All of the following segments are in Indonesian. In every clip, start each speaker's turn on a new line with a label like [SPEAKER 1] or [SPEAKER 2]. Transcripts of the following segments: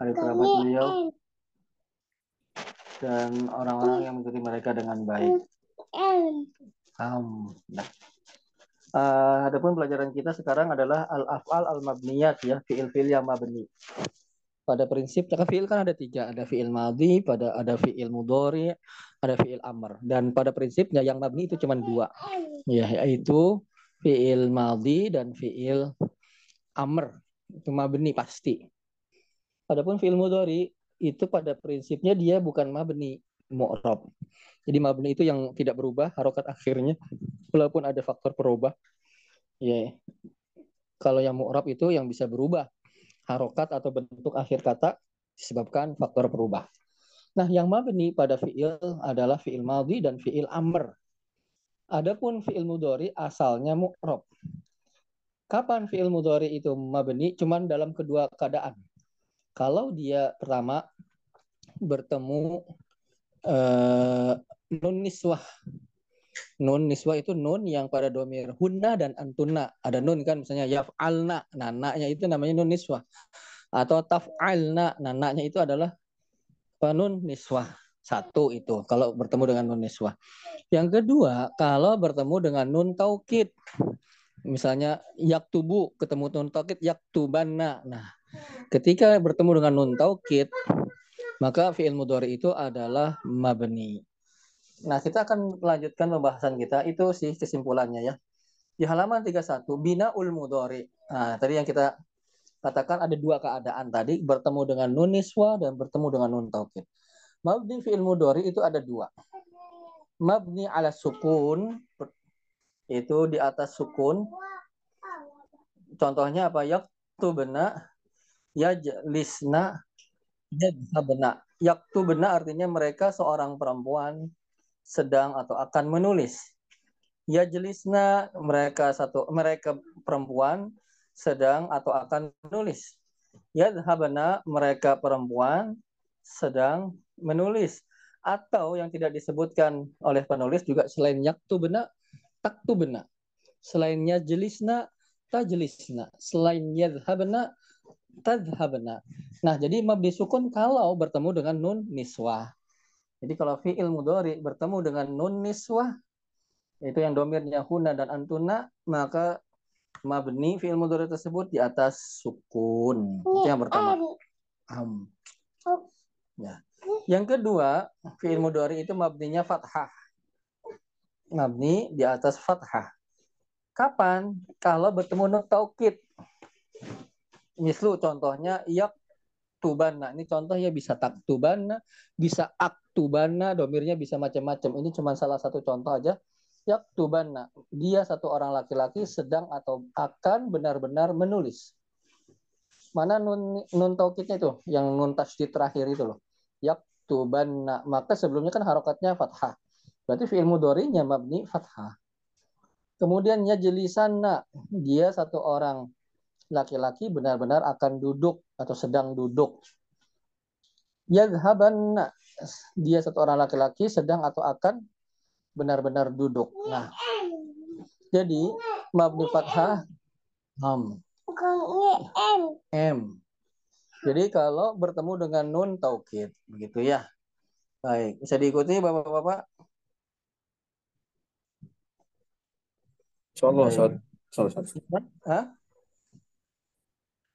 [SPEAKER 1] hari kerabat beliau dan orang-orang yang mengikuti mereka dengan baik. Um, nah. Uh, adapun pelajaran kita sekarang adalah al-af'al al-mabniyat ya, fi'il-fi'il yang mabni. Pada prinsip fi'il kan ada tiga, ada fi'il madhi, pada ada fi'il mudhari, ada fi'il amr. Dan pada prinsipnya yang mabni itu cuma dua, ya, yaitu fi'il madhi dan fi'il amr. Itu mabni pasti. Adapun fi'il mudhari itu pada prinsipnya dia bukan mabni, mu'rab. Jadi mabni itu yang tidak berubah harokat akhirnya walaupun ada faktor perubah. Ya. Kalau yang mu'rab itu yang bisa berubah harokat atau bentuk akhir kata disebabkan faktor perubah. Nah, yang mabni pada fi'il adalah fi'il madhi dan fi'il amr. Adapun fi'il mudhari asalnya mu'rab. Kapan fi'il mudhari itu mabni? Cuman dalam kedua keadaan. Kalau dia pertama bertemu uh, nun niswah. Nun niswah itu nun yang pada domir hunna dan antuna. Ada nun kan misalnya yaf'alna. Nah, naknya itu namanya nun niswah. Atau taf'alna. Nah, naknya itu adalah nun niswah. Satu itu kalau bertemu dengan nun niswah. Yang kedua, kalau bertemu dengan nun taukid. Misalnya yaktubu ketemu nun taukid yaktubanna. Nah, ketika bertemu dengan nun taukid maka fi'il mudhari itu adalah mabni. Nah, kita akan melanjutkan pembahasan kita itu sih kesimpulannya ya. Di halaman 31 bina ul mudhari. Nah, tadi yang kita katakan ada dua keadaan tadi bertemu dengan nun niswa dan bertemu dengan nun taukid. Mabni fi'il mudhari itu ada dua. Mabni ala sukun itu di atas sukun. Contohnya apa? Yaktubna, yajlisna, Yadhabna. Yaktu benar artinya mereka seorang perempuan sedang atau akan menulis. Ya jelisna mereka satu mereka perempuan sedang atau akan menulis. Yadhabna mereka perempuan sedang menulis atau yang tidak disebutkan oleh penulis juga selain yaktu benar taktu benar selainnya jelisna tajlisna selain yadhabna tadhabna. Nah, jadi mabdi sukun kalau bertemu dengan nun niswah. Jadi kalau fi'il mudhari bertemu dengan nun niswah itu yang domirnya huna dan antuna, maka mabni fi'il mudhari tersebut di atas sukun. Itu yang pertama. Um. Ya. Yang kedua, fi'il mudhari itu mabninya fathah. Mabni di atas fathah. Kapan? Kalau bertemu nun taukid mislu contohnya yak tubana ini contoh ya bisa tak tubana bisa aktubana domirnya bisa macam-macam. Ini cuma salah satu contoh aja. Yak tubana dia satu orang laki-laki sedang atau akan benar-benar menulis. Mana nun nun taukidnya itu? Yang nun tasydid terakhir itu loh. Yak tubana maka sebelumnya kan harokatnya fathah. Berarti fi'il mudhari'nya mabni fathah. Kemudian yajlisana dia satu orang laki-laki benar-benar akan duduk atau sedang duduk. Yadhaban dia satu orang laki-laki sedang atau akan benar-benar duduk. Nah, jadi mabni fathah ham. M. M. Jadi kalau bertemu dengan nun taukid, begitu ya. Baik, bisa diikuti Bapak-bapak?
[SPEAKER 2] Insyaallah, Ustaz.
[SPEAKER 1] Hah?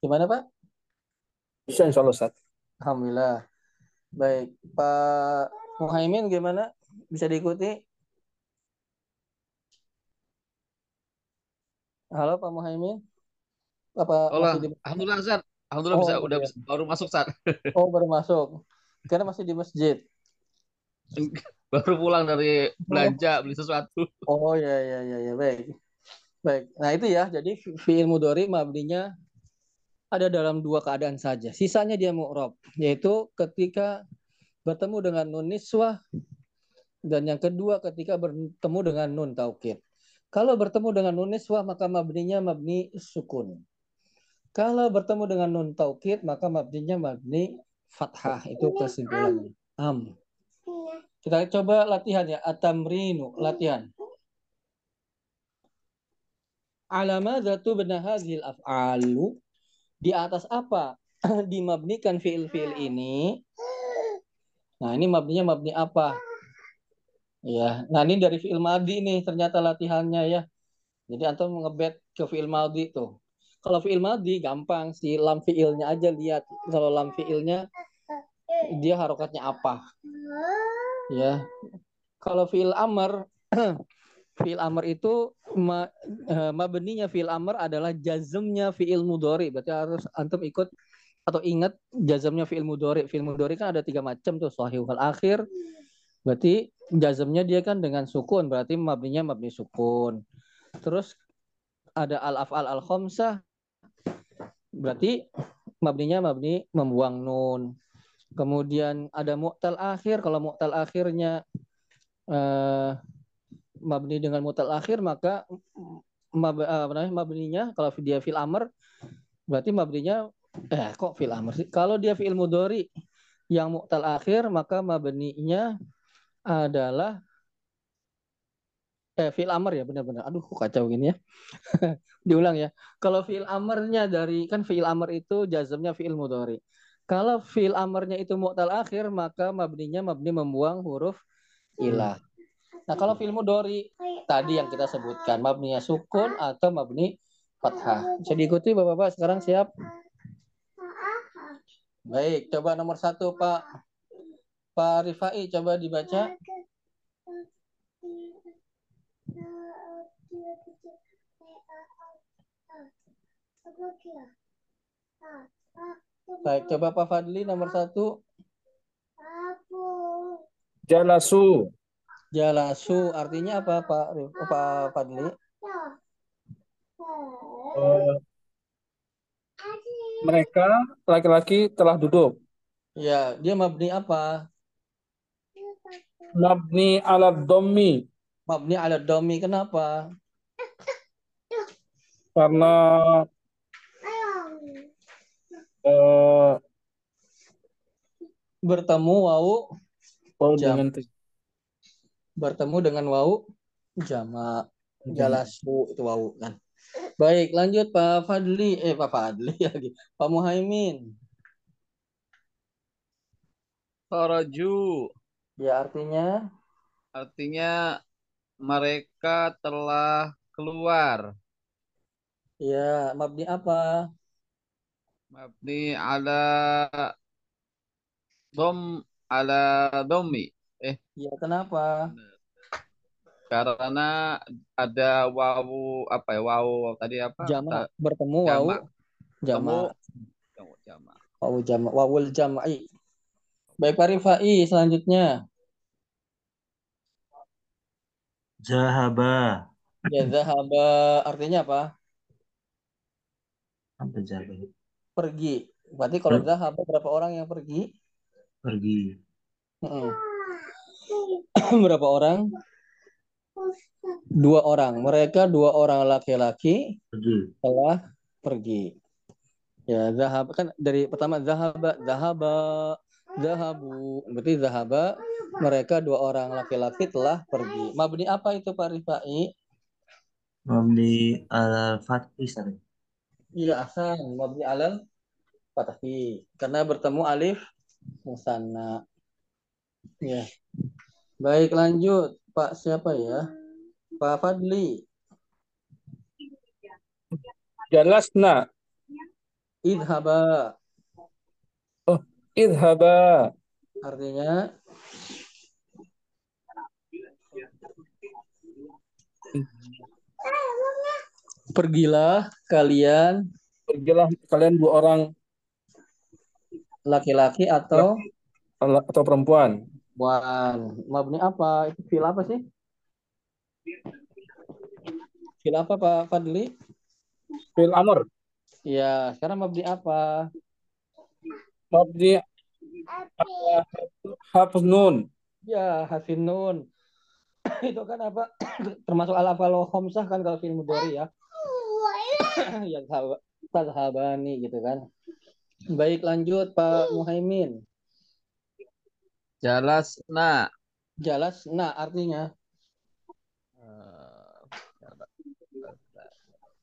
[SPEAKER 1] Gimana Pak?
[SPEAKER 2] Bisa insya Allah Ustaz.
[SPEAKER 1] Alhamdulillah. Baik, Pak Muhaimin gimana? Bisa diikuti? Halo Pak Muhaimin.
[SPEAKER 3] Apa Halo, masih di... Alhamdulillah Ustaz. Alhamdulillah oh, bisa udah bisa, baru masuk Ustaz.
[SPEAKER 1] Oh, baru masuk. Karena masih di masjid.
[SPEAKER 3] baru pulang dari belanja beli sesuatu.
[SPEAKER 1] Oh ya ya ya ya baik. Baik. Nah itu ya. Jadi fi'il mudhari mabninya ada dalam dua keadaan saja. Sisanya dia mu'rob, yaitu ketika bertemu dengan nun niswah dan yang kedua ketika bertemu dengan nun taukid. Kalau bertemu dengan nun niswah maka mabninya mabni sukun. Kalau bertemu dengan nun taukid maka mabninya mabni fathah. Itu kesimpulannya. Am. Kita coba latihan ya. Atamrinu, latihan. Alama zatu benahazil af'alu di atas apa dimabnikan fiil-fiil ini. Nah, ini mabninya mabni apa? Ya, nah ini dari fiil madi nih ternyata latihannya ya. Jadi antum ngebet ke fiil madi tuh. Kalau fiil madi gampang si lam fiilnya aja lihat. Kalau lam fiilnya dia harokatnya apa? Ya. Kalau fiil amr fiil amr itu ma, uh, mabninya fiil amr adalah jazmnya fiil mudori. Berarti harus antum ikut atau ingat jazmnya fiil mudori. Fiil mudori kan ada tiga macam tuh sahih wal akhir. Berarti jazmnya dia kan dengan sukun. Berarti mabninya mabni sukun. Terus ada al afal al khomsah berarti mabninya mabni membuang nun. Kemudian ada mu'tal akhir. Kalau mu'tal akhirnya eh, mabni dengan mu'tal akhir maka mab, eh, apa namanya mabninya kalau dia fil amr berarti mabninya eh kok fil amr sih? Kalau dia fil mudori yang mu'tal akhir maka mabninya adalah eh fi'il amr ya benar-benar. Aduh kok kacau gini ya. Diulang ya. Kalau fi'il amrnya dari kan fi'il amr itu jazmnya fi'il mudhari. Kalau fi'il amrnya itu mu'tal akhir maka mabninya mabni membuang huruf ilah. Nah, kalau fi'il mudhari tadi yang kita sebutkan mabninya sukun atau mabni fathah. Bisa diikuti Bapak-bapak sekarang siap? Baik, coba nomor satu Pak Pak Rifai coba dibaca. Baik, coba Pak Fadli nomor satu.
[SPEAKER 2] Jalasu.
[SPEAKER 1] Jalasu artinya apa Pak Pak Fadli?
[SPEAKER 2] Uh, mereka laki-laki telah duduk.
[SPEAKER 1] Ya, dia mabni apa?
[SPEAKER 2] Mabni ala domi.
[SPEAKER 1] Mabni ala domi kenapa?
[SPEAKER 2] Karena uh,
[SPEAKER 1] bertemu wau
[SPEAKER 2] wau
[SPEAKER 1] jam.
[SPEAKER 2] dengan
[SPEAKER 1] bertemu dengan wau jama jalasu itu wau kan. Baik, lanjut Pak Fadli eh Pak Fadli lagi. Pak Muhaimin.
[SPEAKER 3] Kharaju.
[SPEAKER 1] Ya artinya
[SPEAKER 3] artinya mereka telah keluar.
[SPEAKER 1] Ya, mabni apa?
[SPEAKER 3] Mabni ala dom ala domi. Eh,
[SPEAKER 1] ya kenapa?
[SPEAKER 3] Karena ada wawu apa ya? Wawu tadi apa?
[SPEAKER 1] Jama bertemu wawu jama.
[SPEAKER 3] Jama.
[SPEAKER 1] Wawu jama wawul jama'i. Baik Pak Rifai selanjutnya.
[SPEAKER 4] Zahaba.
[SPEAKER 1] Ya zahaba artinya apa?
[SPEAKER 4] Apa zahaba?
[SPEAKER 1] Pergi. Berarti kalau zahaba berapa orang yang pergi?
[SPEAKER 4] Pergi.
[SPEAKER 1] Hmm. berapa orang? Dua orang. Mereka dua orang laki-laki telah pergi. Ya, zahab kan dari pertama zahaba, zahaba, zahabu. Berarti zahaba mereka dua orang laki-laki telah pergi. Mabni apa itu Pak Rifai?
[SPEAKER 4] Mabni al fathi
[SPEAKER 1] Iya, asal mabni alal fathi. Karena bertemu alif musanna. Ya. Baik, lanjut. Pak siapa ya? Pak Fadli.
[SPEAKER 2] Jalasna.
[SPEAKER 1] Idhaba.
[SPEAKER 2] Oh, idhaba.
[SPEAKER 1] Artinya Pergilah kalian
[SPEAKER 2] Pergilah kalian dua orang
[SPEAKER 1] laki-laki atau
[SPEAKER 2] atau perempuan.
[SPEAKER 1] Wan, mabni apa? Itu fil apa sih? Fil apa Pak Fadli?
[SPEAKER 2] Fil amr.
[SPEAKER 1] Iya, sekarang mabni apa?
[SPEAKER 2] Mabni hafz nun.
[SPEAKER 1] Ya, hafin nun. itu kan apa? Termasuk al afal khomsah kan kalau fil mudhari ya. ya tadhabani gitu kan. Baik lanjut Pak Muhaimin.
[SPEAKER 3] Jalas na.
[SPEAKER 1] Jalas na artinya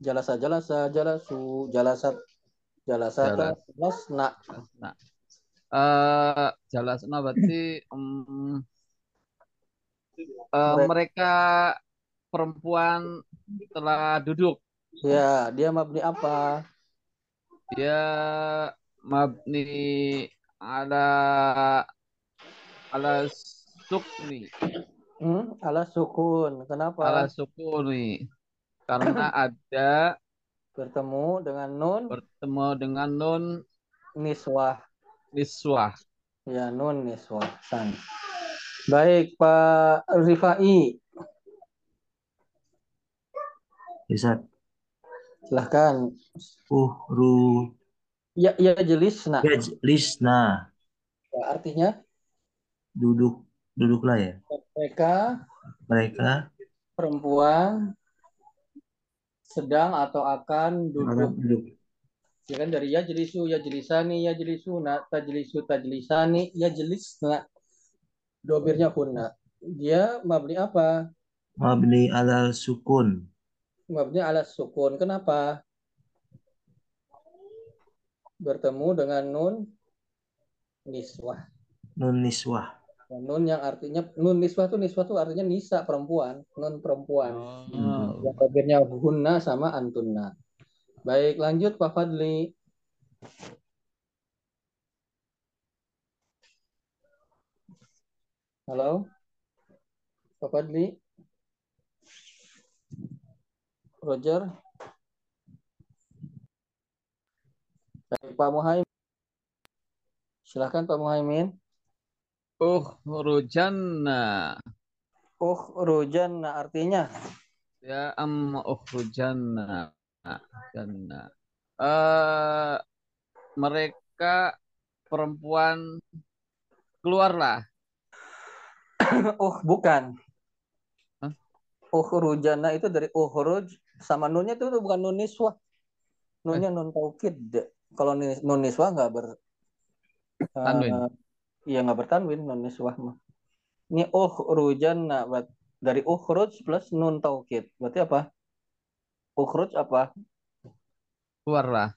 [SPEAKER 1] jalasa jalasa jalasu jalasat Jalasata lasna.
[SPEAKER 3] Nah, eh jalasna berarti em, eh,
[SPEAKER 1] Mereka-
[SPEAKER 3] mereka perempuan telah duduk.
[SPEAKER 1] Ya, dia mabni apa?
[SPEAKER 3] Dia mabni ala ala sukni,
[SPEAKER 1] Hmm, ala sukun. Kenapa?
[SPEAKER 3] ala sukuni. Karena ada
[SPEAKER 1] Bertemu dengan nun
[SPEAKER 3] bertemu dengan nun
[SPEAKER 1] niswah.
[SPEAKER 3] niswah.
[SPEAKER 1] Ya, nun niswah. San. Baik, Pak Rifai.
[SPEAKER 4] Ustaz.
[SPEAKER 1] Silahkan.
[SPEAKER 4] Uhru
[SPEAKER 1] Ya, ya jelisna.
[SPEAKER 4] yajlisna.
[SPEAKER 1] Ya, artinya
[SPEAKER 4] Duduk. Duduklah ya.
[SPEAKER 1] mereka
[SPEAKER 4] Mereka
[SPEAKER 1] perempuan sedang atau akan duduk.
[SPEAKER 4] duduk.
[SPEAKER 1] Ya kan dari ya jelisu, ya jelisani, ya jelisuna, tajlisu, tajlisani, ya jelisna. Dobirnya kunna. Dia mabni apa?
[SPEAKER 4] Mabni alal sukun.
[SPEAKER 1] Mabni ala sukun. Kenapa? Bertemu dengan nun niswah.
[SPEAKER 4] Nun niswah.
[SPEAKER 1] Nun yang artinya nun niswah itu niswah itu artinya nisa perempuan, nun perempuan.
[SPEAKER 3] Oh,
[SPEAKER 1] Yang dobirnya hunna sama antunna. Baik, lanjut Pak Fadli. Halo? Pak Fadli? Roger? Baik, Pak Muhaimin. Silahkan Pak Muhaimin.
[SPEAKER 3] Ukhrujanna.
[SPEAKER 1] Oh, rojan artinya
[SPEAKER 3] Ya am ukhrujanna. Janna. Eh mereka perempuan keluarlah.
[SPEAKER 1] oh bukan.
[SPEAKER 3] Hah?
[SPEAKER 1] Ukhrujana itu dari ukhruj sama nunnya itu bukan nun niswah. Nunnya nun taukid. Kalau nun niswah nggak ber
[SPEAKER 3] Tanwin.
[SPEAKER 1] Iya nggak bertanwin nun niswah mah. Ini ukhrujana buat dari ukhruj plus nun taukid. Berarti apa? Ukhruj apa?
[SPEAKER 3] Keluarlah.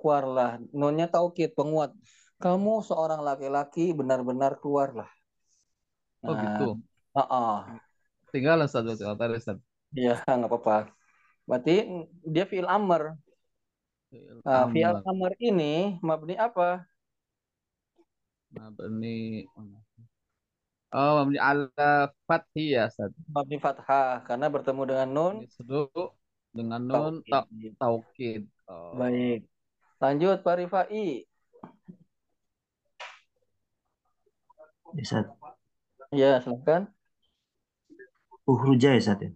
[SPEAKER 1] Keluarlah. Nunnya taukid penguat. Kamu seorang laki-laki benar-benar keluarlah.
[SPEAKER 3] Oh
[SPEAKER 1] Nah,
[SPEAKER 3] gitu.
[SPEAKER 1] heeh.
[SPEAKER 3] Tinggal Ustaz. Oh, Ustaz.
[SPEAKER 1] Iya, nggak apa-apa. Berarti dia fi'il amr.
[SPEAKER 3] Fi'il
[SPEAKER 1] Nah, fi'il
[SPEAKER 3] amr.
[SPEAKER 1] amr ini mabni apa?
[SPEAKER 3] Mabni Oh, mabni ala fathi ya, Ustaz.
[SPEAKER 1] Mabni fathah karena bertemu dengan nun
[SPEAKER 3] Yusru dengan nun ta
[SPEAKER 1] taukid.
[SPEAKER 3] taukid. Oh.
[SPEAKER 1] Baik. Lanjut Pak Rifai.
[SPEAKER 4] Ustaz.
[SPEAKER 1] Ya, silakan.
[SPEAKER 4] Uhruja ya Ustaz ya.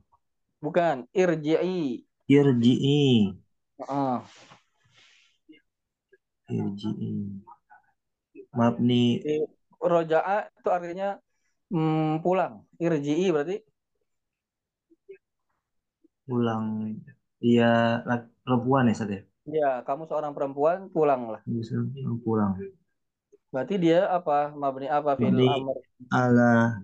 [SPEAKER 1] Bukan, irji'i.
[SPEAKER 4] Irji'i.
[SPEAKER 1] Heeh.
[SPEAKER 4] Irji'i. Mabni
[SPEAKER 1] Roja'a itu artinya mm, pulang. Irji'i berarti
[SPEAKER 4] ulang. Dia perempuan ya Ustaz ya.
[SPEAKER 1] ya kamu seorang perempuan pulanglah.
[SPEAKER 4] Bisa pulang.
[SPEAKER 1] Berarti dia apa? Mabni apa
[SPEAKER 4] Mabni
[SPEAKER 1] amr?
[SPEAKER 4] ala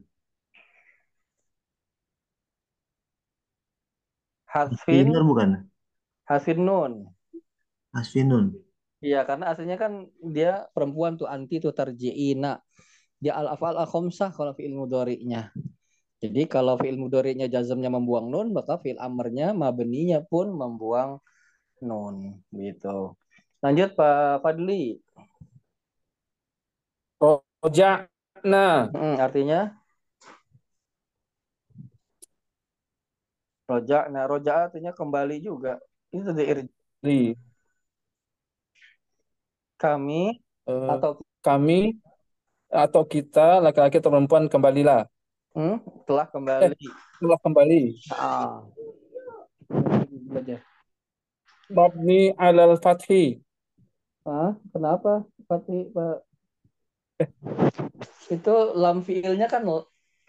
[SPEAKER 1] Hasfin,
[SPEAKER 4] Benar bukan?
[SPEAKER 1] hasfin nun.
[SPEAKER 4] Asfinun.
[SPEAKER 1] Iya, karena aslinya kan dia perempuan tuh anti tuh tarji'ina. Dia al-af'al al-khamsah kalau fi'il mudhari'nya. Jadi kalau fi'il mudhari'nya jazamnya membuang nun, maka fi'il amrnya mabninya pun membuang nun gitu. Lanjut Pak Fadli.
[SPEAKER 2] Roja'na.
[SPEAKER 1] Hmm, artinya roja. Nah, roja artinya kembali juga. Itu dari
[SPEAKER 2] Li.
[SPEAKER 1] Kami
[SPEAKER 2] Eh,
[SPEAKER 1] atau
[SPEAKER 2] kami atau kita laki-laki atau perempuan kembalilah.
[SPEAKER 1] hmm, telah kembali.
[SPEAKER 2] Telah kembali.
[SPEAKER 1] Ah.
[SPEAKER 2] Mabni alal fathi.
[SPEAKER 1] Ah, kenapa Fatih Pak? Itu lam fiilnya kan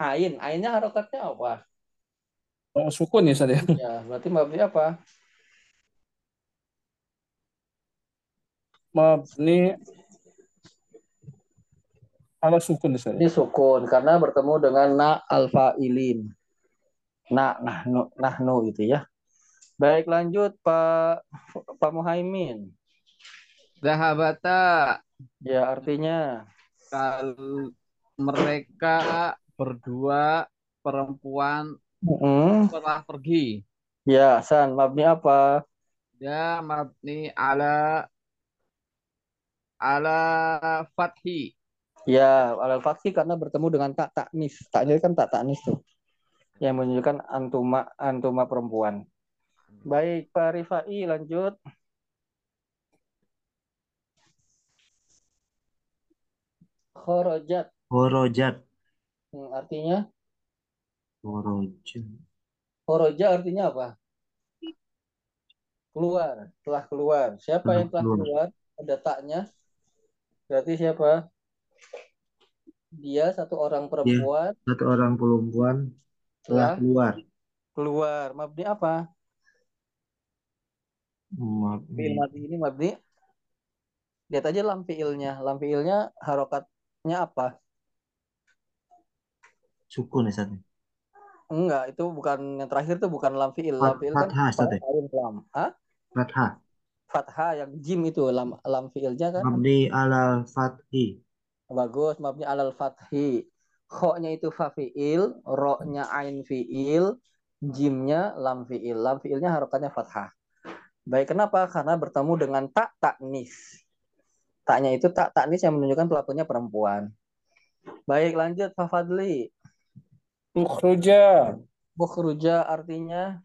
[SPEAKER 1] ain. Ainnya harokatnya apa?
[SPEAKER 2] Oh, sukun ya Ustaz ya.
[SPEAKER 1] Ya, berarti mabni apa?
[SPEAKER 2] Mabni ala sukun ya.
[SPEAKER 1] Ini sukun karena bertemu dengan na alfailin. Na nahnu nahnu gitu ya. Baik lanjut Pak Pak Muhaimin.
[SPEAKER 3] Zahabata.
[SPEAKER 1] Ya, artinya
[SPEAKER 3] kalau mereka berdua perempuan
[SPEAKER 1] mm
[SPEAKER 3] telah pergi.
[SPEAKER 1] Ya, San, mabni apa?
[SPEAKER 3] Ya mabni ala ala fathi.
[SPEAKER 1] Ya, alal fathi karena bertemu dengan tak taknis. Taknya kan tak taknis tuh. Yang menunjukkan antuma antuma perempuan. Baik, Pak Rifai lanjut. Khorojat.
[SPEAKER 4] Horojat.
[SPEAKER 1] Hmm, artinya
[SPEAKER 4] Horojat.
[SPEAKER 1] khoroja artinya apa? Keluar, telah keluar. Siapa
[SPEAKER 4] Telah
[SPEAKER 1] yang telah
[SPEAKER 4] keluar.
[SPEAKER 1] keluar? Ada taknya. Berarti siapa? Dia satu orang perempuan
[SPEAKER 4] Satu orang perempuan
[SPEAKER 1] telah
[SPEAKER 4] telah keluar.
[SPEAKER 1] keluar. Mabni apa? Fi'il
[SPEAKER 4] Mabni.
[SPEAKER 1] mati ini mabni. Lihat aja lam fi'ilnya. Lam fi'ilnya harokatnya apa?
[SPEAKER 4] Sukun ya Sat?
[SPEAKER 1] Enggak, itu bukan yang terakhir itu bukan lam fi'il. Lam
[SPEAKER 4] Fat-
[SPEAKER 1] fi'il kan
[SPEAKER 4] fathah, ya? Fathah.
[SPEAKER 1] Fathah yang jim itu lam lam fi'ilnya kan?
[SPEAKER 4] Mabni ala fathi.
[SPEAKER 1] Bagus, mabni alal fathi. Kho-nya itu fa fi'il, ro-nya ain fi'il, jimnya lam fi'il. Lam fi'ilnya harokatnya fathah. Baik, kenapa? Karena bertemu dengan tak taknis. Taknya itu tak taknis yang menunjukkan pelakunya perempuan. Baik, lanjut Pak Fadli.
[SPEAKER 2] Ukhruja.
[SPEAKER 1] Bukhruja artinya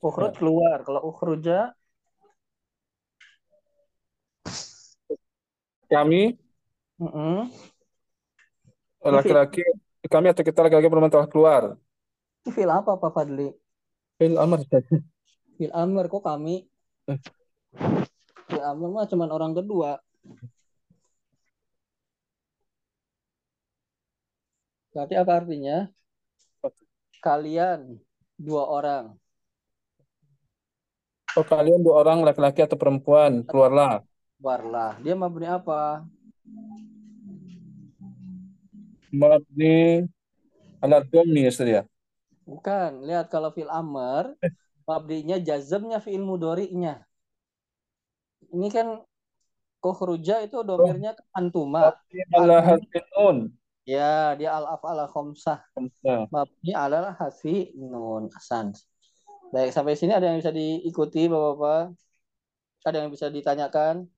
[SPEAKER 1] ukhruj keluar. Kalau ukhruja
[SPEAKER 2] Kami
[SPEAKER 1] mm-mm.
[SPEAKER 2] laki-laki kami atau kita laki-laki perempuan telah keluar.
[SPEAKER 1] itu fil apa Pak Fadli?
[SPEAKER 2] Fil amr Ustaz.
[SPEAKER 1] Fil amr kok kami?
[SPEAKER 2] Eh.
[SPEAKER 1] Fil amr mah cuman orang kedua. Berarti apa artinya? Kalian dua orang.
[SPEAKER 2] Oh kalian dua orang laki-laki atau perempuan keluarlah.
[SPEAKER 1] Warlah. Dia mabni apa?
[SPEAKER 2] Mabni ala dhammi ya ya.
[SPEAKER 1] Bukan. Lihat kalau fil amr, mabninya jazmnya fiil mudori'nya. Ini kan kohruja itu domirnya kan antuma.
[SPEAKER 2] Mabni ala hasbin nun.
[SPEAKER 1] Ya, dia al-af'ala khomsah.
[SPEAKER 2] Nah,
[SPEAKER 1] Mabni adalah hasfi nun asan. Baik, sampai sini ada yang bisa diikuti Bapak-bapak? Ada yang bisa ditanyakan?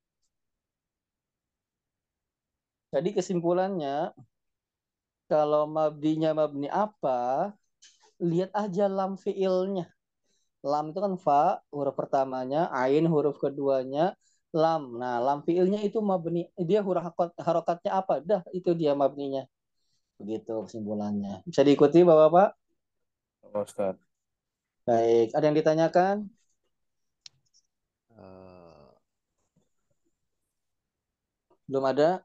[SPEAKER 1] Jadi kesimpulannya kalau mabdinya mabni apa? Lihat aja lam fiilnya. Lam itu kan fa, huruf pertamanya, ain huruf keduanya, lam. Nah, lam fiilnya itu mabni, dia huruf harokatnya apa? Dah, itu dia mabninya. Begitu kesimpulannya. Bisa diikuti Bapak-bapak?
[SPEAKER 2] Ustaz.
[SPEAKER 1] Baik, ada yang ditanyakan?
[SPEAKER 3] Eh,
[SPEAKER 1] Belum ada?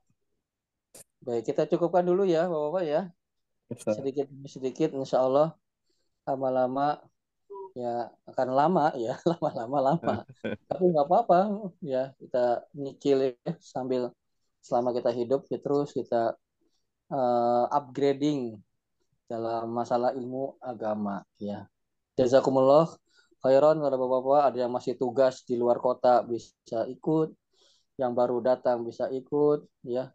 [SPEAKER 1] Baik, kita cukupkan dulu ya, Bapak-bapak ya.
[SPEAKER 2] Ustaz.
[SPEAKER 1] Sedikit demi sedikit, insya Allah lama-lama ya akan lama ya, lama-lama lama. Tapi nggak apa-apa ya, kita nyicil ya sambil selama kita hidup ya, terus kita eh, upgrading dalam masalah ilmu agama ya. Jazakumullah khairan kepada Bapak-bapak, ada yang masih tugas di luar kota bisa ikut, yang baru datang bisa ikut ya.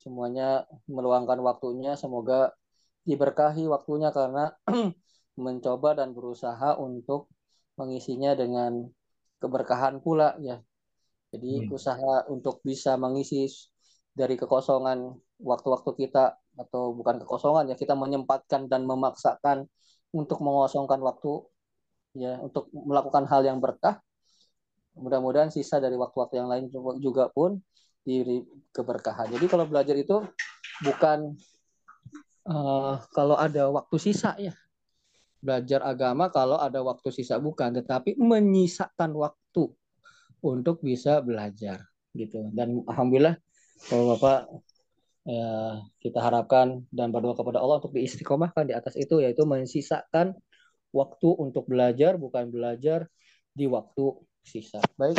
[SPEAKER 1] Semuanya meluangkan waktunya, semoga diberkahi waktunya karena mencoba dan berusaha untuk mengisinya dengan keberkahan pula ya. Jadi
[SPEAKER 4] Amin.
[SPEAKER 1] usaha untuk bisa mengisi dari kekosongan waktu-waktu kita atau bukan kekosongan ya kita menyempatkan dan memaksakan untuk mengosongkan waktu ya untuk melakukan hal yang berkah. Mudah-mudahan sisa dari waktu-waktu yang lain juga pun diberi keberkahan. Jadi kalau belajar itu bukan eh, kalau ada waktu sisa ya. Belajar agama kalau ada waktu sisa bukan, tetapi menyisakan waktu untuk bisa belajar gitu. Dan alhamdulillah kalau Bapak ya, kita harapkan dan berdoa kepada Allah untuk diistiqomahkan di atas itu yaitu mensisakan waktu untuk belajar bukan belajar di waktu sisa. Baik.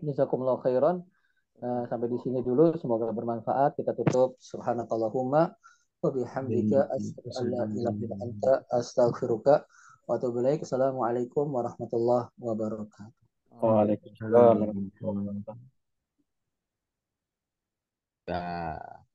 [SPEAKER 1] Jazakumullah khairan. Nah, sampai di sini dulu semoga bermanfaat. Kita tutup subhanakallahumma wa bihamdika astaghfiruka wa atubu ilaik. Assalamualaikum warahmatullahi wabarakatuh.
[SPEAKER 2] Waalaikumsalam warahmatullahi wabarakatuh.
[SPEAKER 3] Ya.